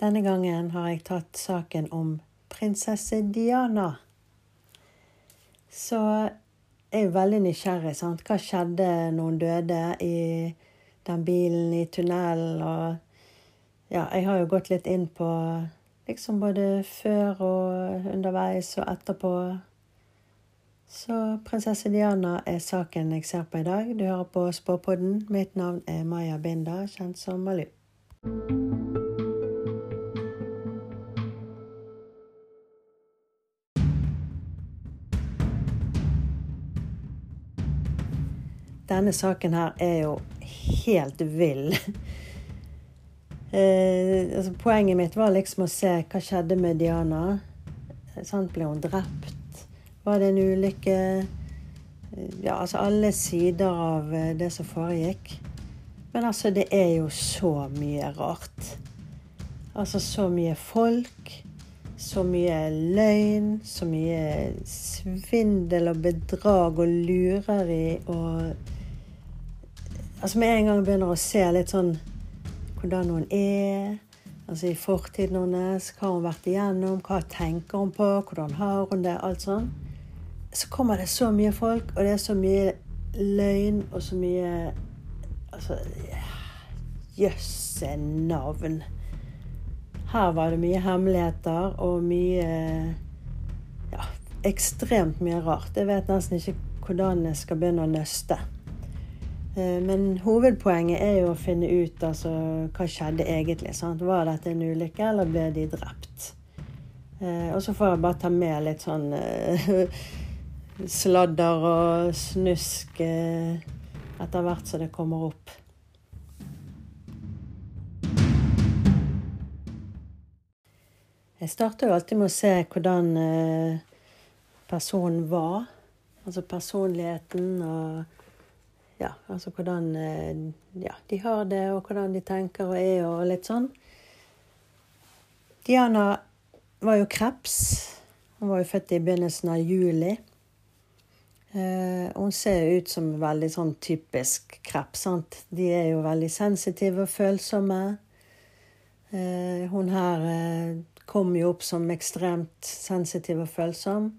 Denne gangen har jeg tatt saken om prinsesse Diana. Så jeg er jo veldig nysgjerrig. sant? Hva skjedde når hun døde i den bilen i tunnelen? Og ja, jeg har jo gått litt inn på liksom både før og underveis og etterpå. Så prinsesse Diana er saken jeg ser på i dag. Du hører på Spåpodden. Mitt navn er Maya Binda, kjent som Malu. Denne saken her er jo helt vill. Eh, altså, poenget mitt var liksom å se hva skjedde med Diana. Sant? Ble hun drept? Var det en ulykke? Eh, ja, altså alle sider av eh, det som foregikk. Men altså, det er jo så mye rart. Altså så mye folk. Så mye løgn. Så mye svindel og bedrag og lureri og Altså Med en gang begynner å se litt sånn hvordan hun er. Altså i fortiden hennes, hva hun har vært igjennom, hva tenker hun på, hvordan har hun det, alt sånn. Så kommer det så mye folk, og det er så mye løgn og så mye Altså Jøsse navn. Her var det mye hemmeligheter og mye Ja, ekstremt mye rart. Jeg vet nesten ikke hvordan jeg skal begynne å nøste. Eh, men hovedpoenget er jo å finne ut altså, hva skjedde egentlig. Sant? Var dette en ulykke, eller ble de drept? Eh, og så får jeg bare ta med litt sånn eh, sladder og snusk etter hvert som det kommer opp. Jeg starter jo alltid med å se hvordan personen var. Altså personligheten og ja, altså hvordan eh, ja, de har det, og hvordan de tenker og er, og litt sånn. Diana var jo kreps. Hun var jo født i begynnelsen av juli. Eh, hun ser ut som veldig sånn typisk kreps. sant? De er jo veldig sensitive og følsomme. Eh, hun her eh, kom jo opp som ekstremt sensitiv og følsom.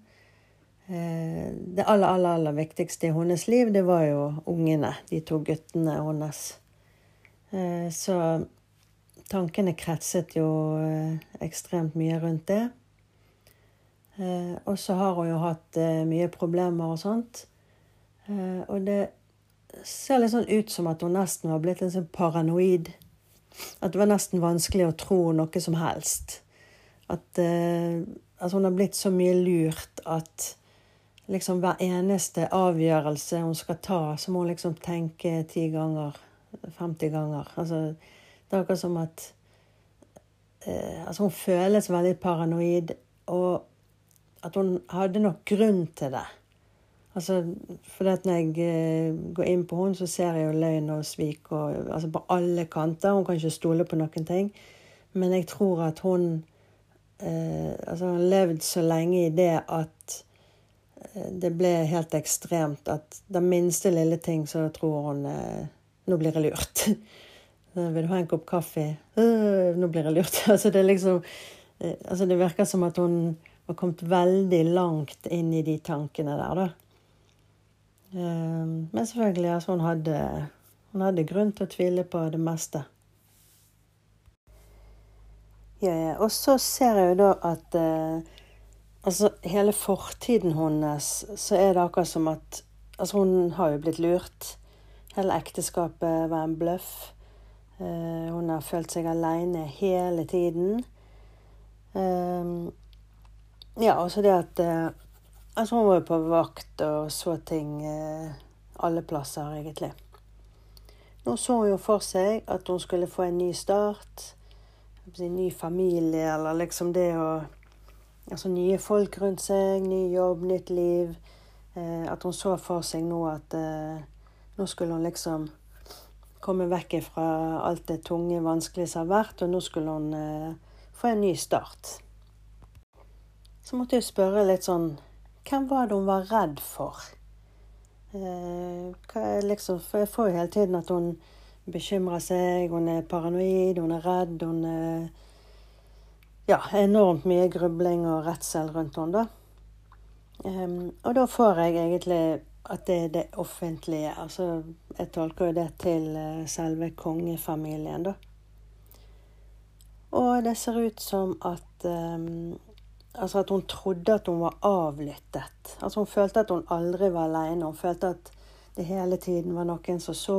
Eh, det aller, aller, aller viktigste i hennes liv, det var jo ungene. De to guttene hennes. Eh, så tankene kretset jo eh, ekstremt mye rundt det. Og så har hun jo hatt mye problemer og sånt. Og det ser litt sånn ut som at hun nesten var blitt litt sånn paranoid. At det var nesten vanskelig å tro noe som helst. At altså hun har blitt så mye lurt at liksom hver eneste avgjørelse hun skal ta, så må hun liksom tenke ti ganger, 50 ganger. Altså, det er akkurat som at eh, Altså, hun føles veldig paranoid, og at hun hadde nok grunn til det. Altså, for det når jeg eh, går inn på henne, så ser jeg jo løgn og svik og, altså på alle kanter. Hun kan ikke stole på noen ting. Men jeg tror at hun eh, altså, har levd så lenge i det at det ble helt ekstremt at den minste lille ting så tror hun eh, Nå blir jeg lurt. Vil du ha en kopp kaffe? Øh, nå blir jeg lurt. altså det liksom eh, altså Det virker som at hun har kommet veldig langt inn i de tankene der, da. Men selvfølgelig, altså hun hadde, hun hadde grunn til å tvile på det meste. Ja, ja. Og så ser jeg jo da at Altså, hele fortiden hennes, så er det akkurat som at Altså, hun har jo blitt lurt. Hele ekteskapet var en bløff. Uh, hun har følt seg aleine hele tiden. Uh, ja, også det at uh, Altså, hun var jo på vakt og så ting alle plasser, egentlig. Nå så hun jo for seg at hun skulle få en ny start. En ny familie, eller liksom det å altså nye folk rundt seg, ny jobb, nytt liv. Eh, at hun så for seg nå at eh, nå skulle hun liksom komme vekk fra alt det tunge, vanskelige som har vært, og nå skulle hun eh, få en ny start. Så måtte jeg spørre litt sånn Hvem var det hun var redd for? Liksom, for jeg får jo hele tiden at hun bekymrer seg, hun er paranoid, hun er redd, hun er ja, enormt mye grubling og redsel rundt henne, da. Um, og da får jeg egentlig at det er det offentlige. Altså, jeg tolker jo det til uh, selve kongefamilien, da. Og det ser ut som at um, Altså at hun trodde at hun var avlyttet. Altså Hun følte at hun aldri var alene. Hun følte at det hele tiden var noen som så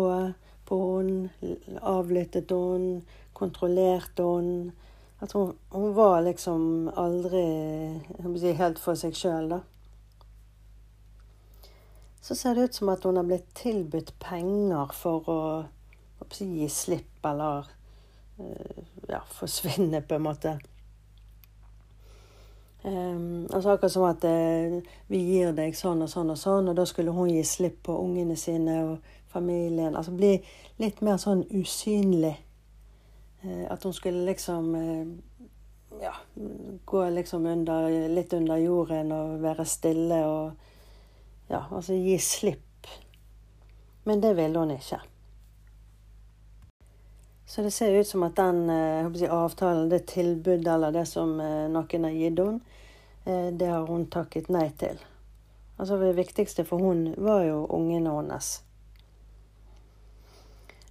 på henne, avlyttet henne, kontrollerte henne. At hun, hun, var liksom aldri si, helt for seg sjøl, da. Så ser det ut som at hun har blitt tilbudt penger for å, å si, gi slipp eller uh, ja, forsvinne, på en måte. Um, altså akkurat som at uh, vi gir deg sånn og sånn og sånn, og da skulle hun gi slipp på ungene sine og familien. Altså bli litt mer sånn usynlig. Uh, at hun skulle liksom uh, ja, gå liksom under, litt under jorden og være stille og ja, altså gi slipp. Men det ville hun ikke. Så det ser ut som at den eh, si, avtalen, det tilbudet eller det som eh, noen har gitt henne, eh, det har hun takket nei til. Altså Det viktigste for hun var jo ungene hennes.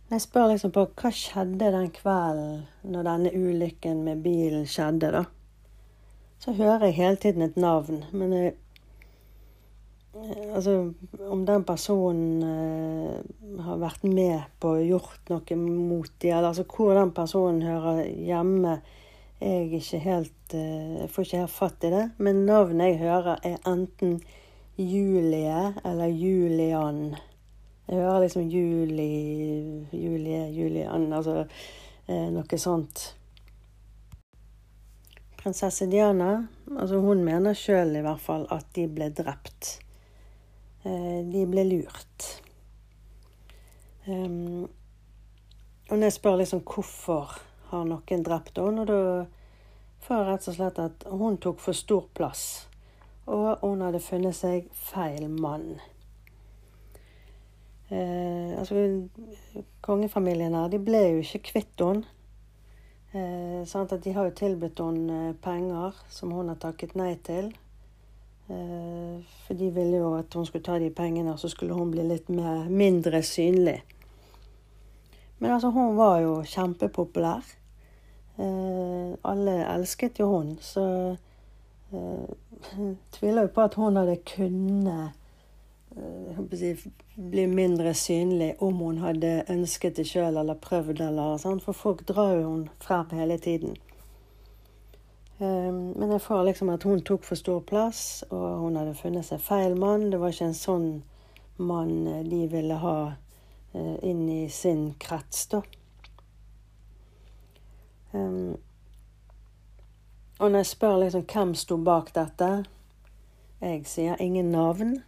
Jeg spør liksom på hva skjedde den kvelden når denne ulykken med bilen skjedde, da. Så hører jeg hele tiden et navn, men jeg Altså, om den personen eh, har vært med på å gjort noe mot dem, eller altså hvor den personen hører hjemme, jeg ikke helt eh, Jeg får ikke helt fatt i det. Men navnet jeg hører, er enten Julie eller Julian. Jeg hører liksom Juli, Julie, Julian, altså eh, noe sånt. Prinsesse Diana, altså hun mener sjøl i hvert fall at de ble drept. Eh, de ble lurt. Um, og når jeg spør liksom hvorfor har noen drept henne, og da får jeg rett og slett at hun tok for stor plass. Og hun hadde funnet seg feil mann. Eh, altså, Kongefamilien her, de ble jo ikke kvitt henne. Eh, sant? At de har jo tilbudt henne eh, penger som hun har takket nei til. Eh, for de ville jo at hun skulle ta de pengene, så skulle hun bli litt mer, mindre synlig. Men altså, hun var jo kjempepopulær. Eh, alle elsket jo hun, så eh, tviler jo på at hun hadde kunnet bli mindre synlig om hun hadde ønsket det sjøl eller prøvd. eller sånn, For folk drar jo hun frem hele tiden. Ehm, men jeg får liksom at hun tok for stor plass, og hun hadde funnet seg feil mann. Det var ikke en sånn mann eh, de ville ha eh, inn i sin krets, da. Um, og når jeg spør liksom hvem sto bak dette Jeg sier ingen navn.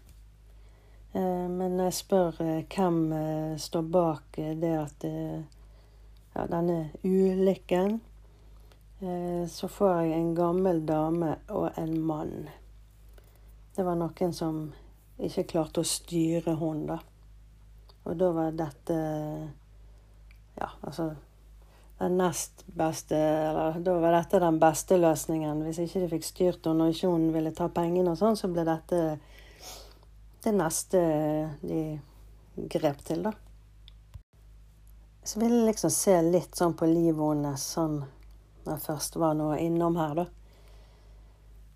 Men jeg spør uh, hvem uh, står bak det at ja, denne ulykken Eh, så får jeg en gammel dame og en mann. Det var noen som ikke klarte å styre henne, da. Og da var dette Ja, altså den nest beste Eller da var dette den beste løsningen. Hvis ikke de fikk styrt henne og ikke hun ville ta pengene og sånn, så ble dette det neste de grep til, da. Så vil jeg liksom se litt sånn på livet hennes sånn når jeg først var nå innom her, da.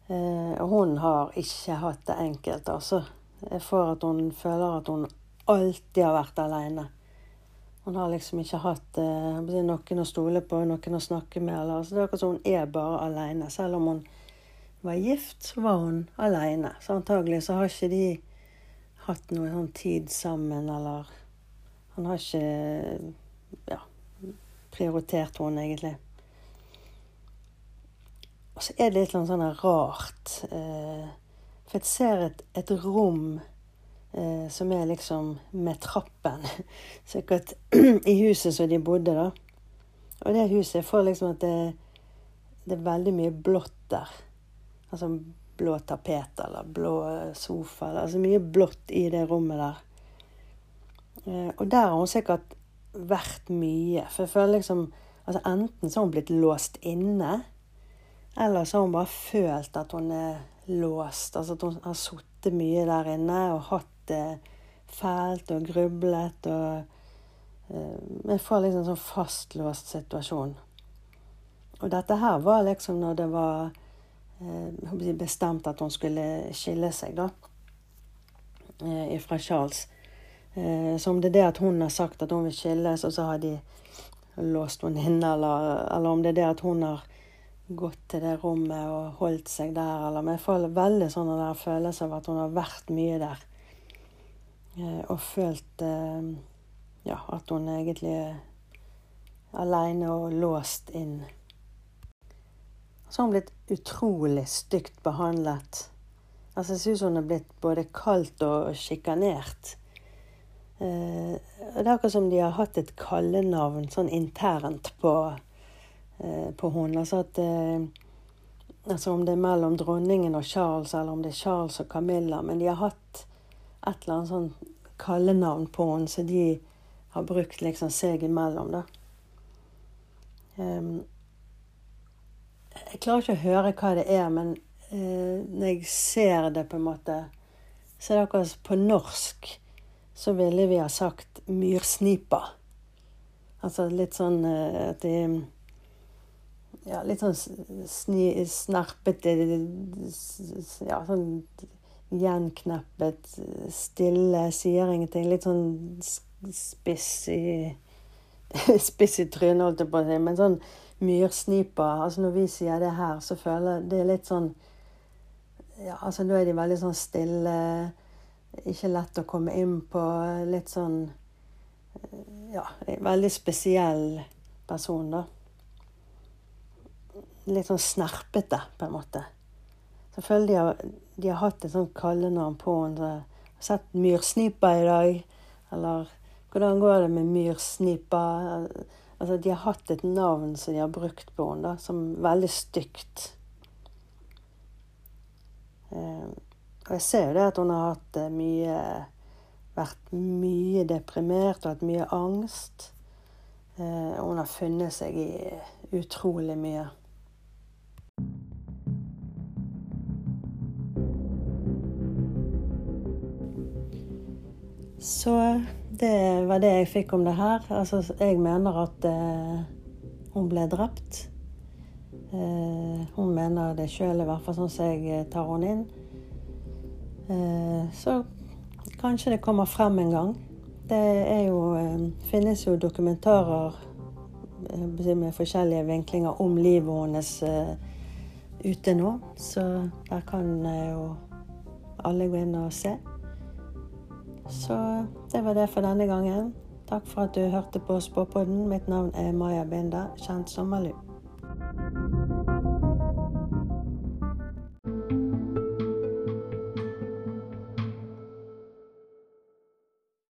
Eh, hun har ikke hatt det enkelt, altså. Får at hun føler at hun alltid har vært aleine. Hun har liksom ikke hatt eh, noen å stole på, noen å snakke med. Eller, altså, det er akkurat som hun er bare aleine. Selv om hun var gift, så var hun aleine. Så antagelig så har ikke de hatt noe sånn tid sammen, eller Han har ikke ja, prioritert henne, egentlig. Og så er det litt sånn, rart. Eh, for jeg ser et, et rom eh, som er liksom med trappen. Sikkert i huset som de bodde, da. Og det huset jeg får liksom at det, det er veldig mye blått der. Altså blå tapet eller blå sofa. Eller, altså mye blått i det rommet der. Eh, og der har hun sikkert vært mye. For jeg føler liksom altså Enten så har hun blitt låst inne. Eller så har hun bare følt at hun er låst. Altså at hun har sittet mye der inne og hatt det fælt og grublet. og Jeg får liksom sånn fastlåst situasjon. Og dette her var liksom når det var bestemt at hun skulle skille seg, da. ifra fra Charles. Uh, så om det er det at hun har sagt at hun vil skilles, og så har de låst henne inne, eller, eller om det er det at hun har gått til det rommet og holdt seg der, eller Men jeg får veldig sånn der følelse av at hun har vært mye der. Eh, og følt eh, ja, at hun egentlig er aleine og låst inn. Så har hun blitt utrolig stygt behandlet. Altså, jeg syns hun er blitt både kaldt og sjikanert. Eh, det er akkurat som de har hatt et kallenavn sånn internt på Eh, på henne. Altså at eh, altså om det er mellom dronningen og Charles, eller om det er Charles og Camilla. Men de har hatt et eller annet sånn kallenavn på henne, så de har brukt liksom seg imellom, da. Um, jeg klarer ikke å høre hva det er, men eh, når jeg ser det, på en måte, så er det akkurat på norsk så ville vi ha sagt myrsnipa. Altså litt sånn uh, at de ja, litt sånn sni, snerpete Ja, sånn gjenkneppet, stille, sier ingenting. Litt sånn spiss i Spiss i trynet, holdt jeg på å si. Men sånn myrsniper Altså når vi sier det her, så føler jeg det er litt sånn Ja, altså da er de veldig sånn stille. Ikke lett å komme inn på. Litt sånn Ja, en veldig spesiell person, da litt sånn snerpete, på en måte. De har, de har hatt et sånt kallenavn på henne. Sett myrsnipa i dag. Eller hvordan går det med myrsnipa? Altså, de har hatt et navn som de har brukt på henne, da, som veldig stygt. Eh, og jeg ser jo det at hun har hatt eh, mye Vært mye deprimert og hatt mye angst. Eh, og hun har funnet seg i utrolig mye. Så det var det jeg fikk om det her. Altså, jeg mener at eh, hun ble drept. Eh, hun mener det sjøl, i hvert fall sånn som jeg eh, tar henne inn. Eh, så kanskje det kommer frem en gang. Det jo, eh, finnes jo dokumentarer eh, med forskjellige vinklinger om livet hennes ute nå. Så der kan jo alle gå inn og se. Så det var det for denne gangen. Takk for at du hørte på Spåpodden. Mitt navn er Maja Binda, kjent som Malu.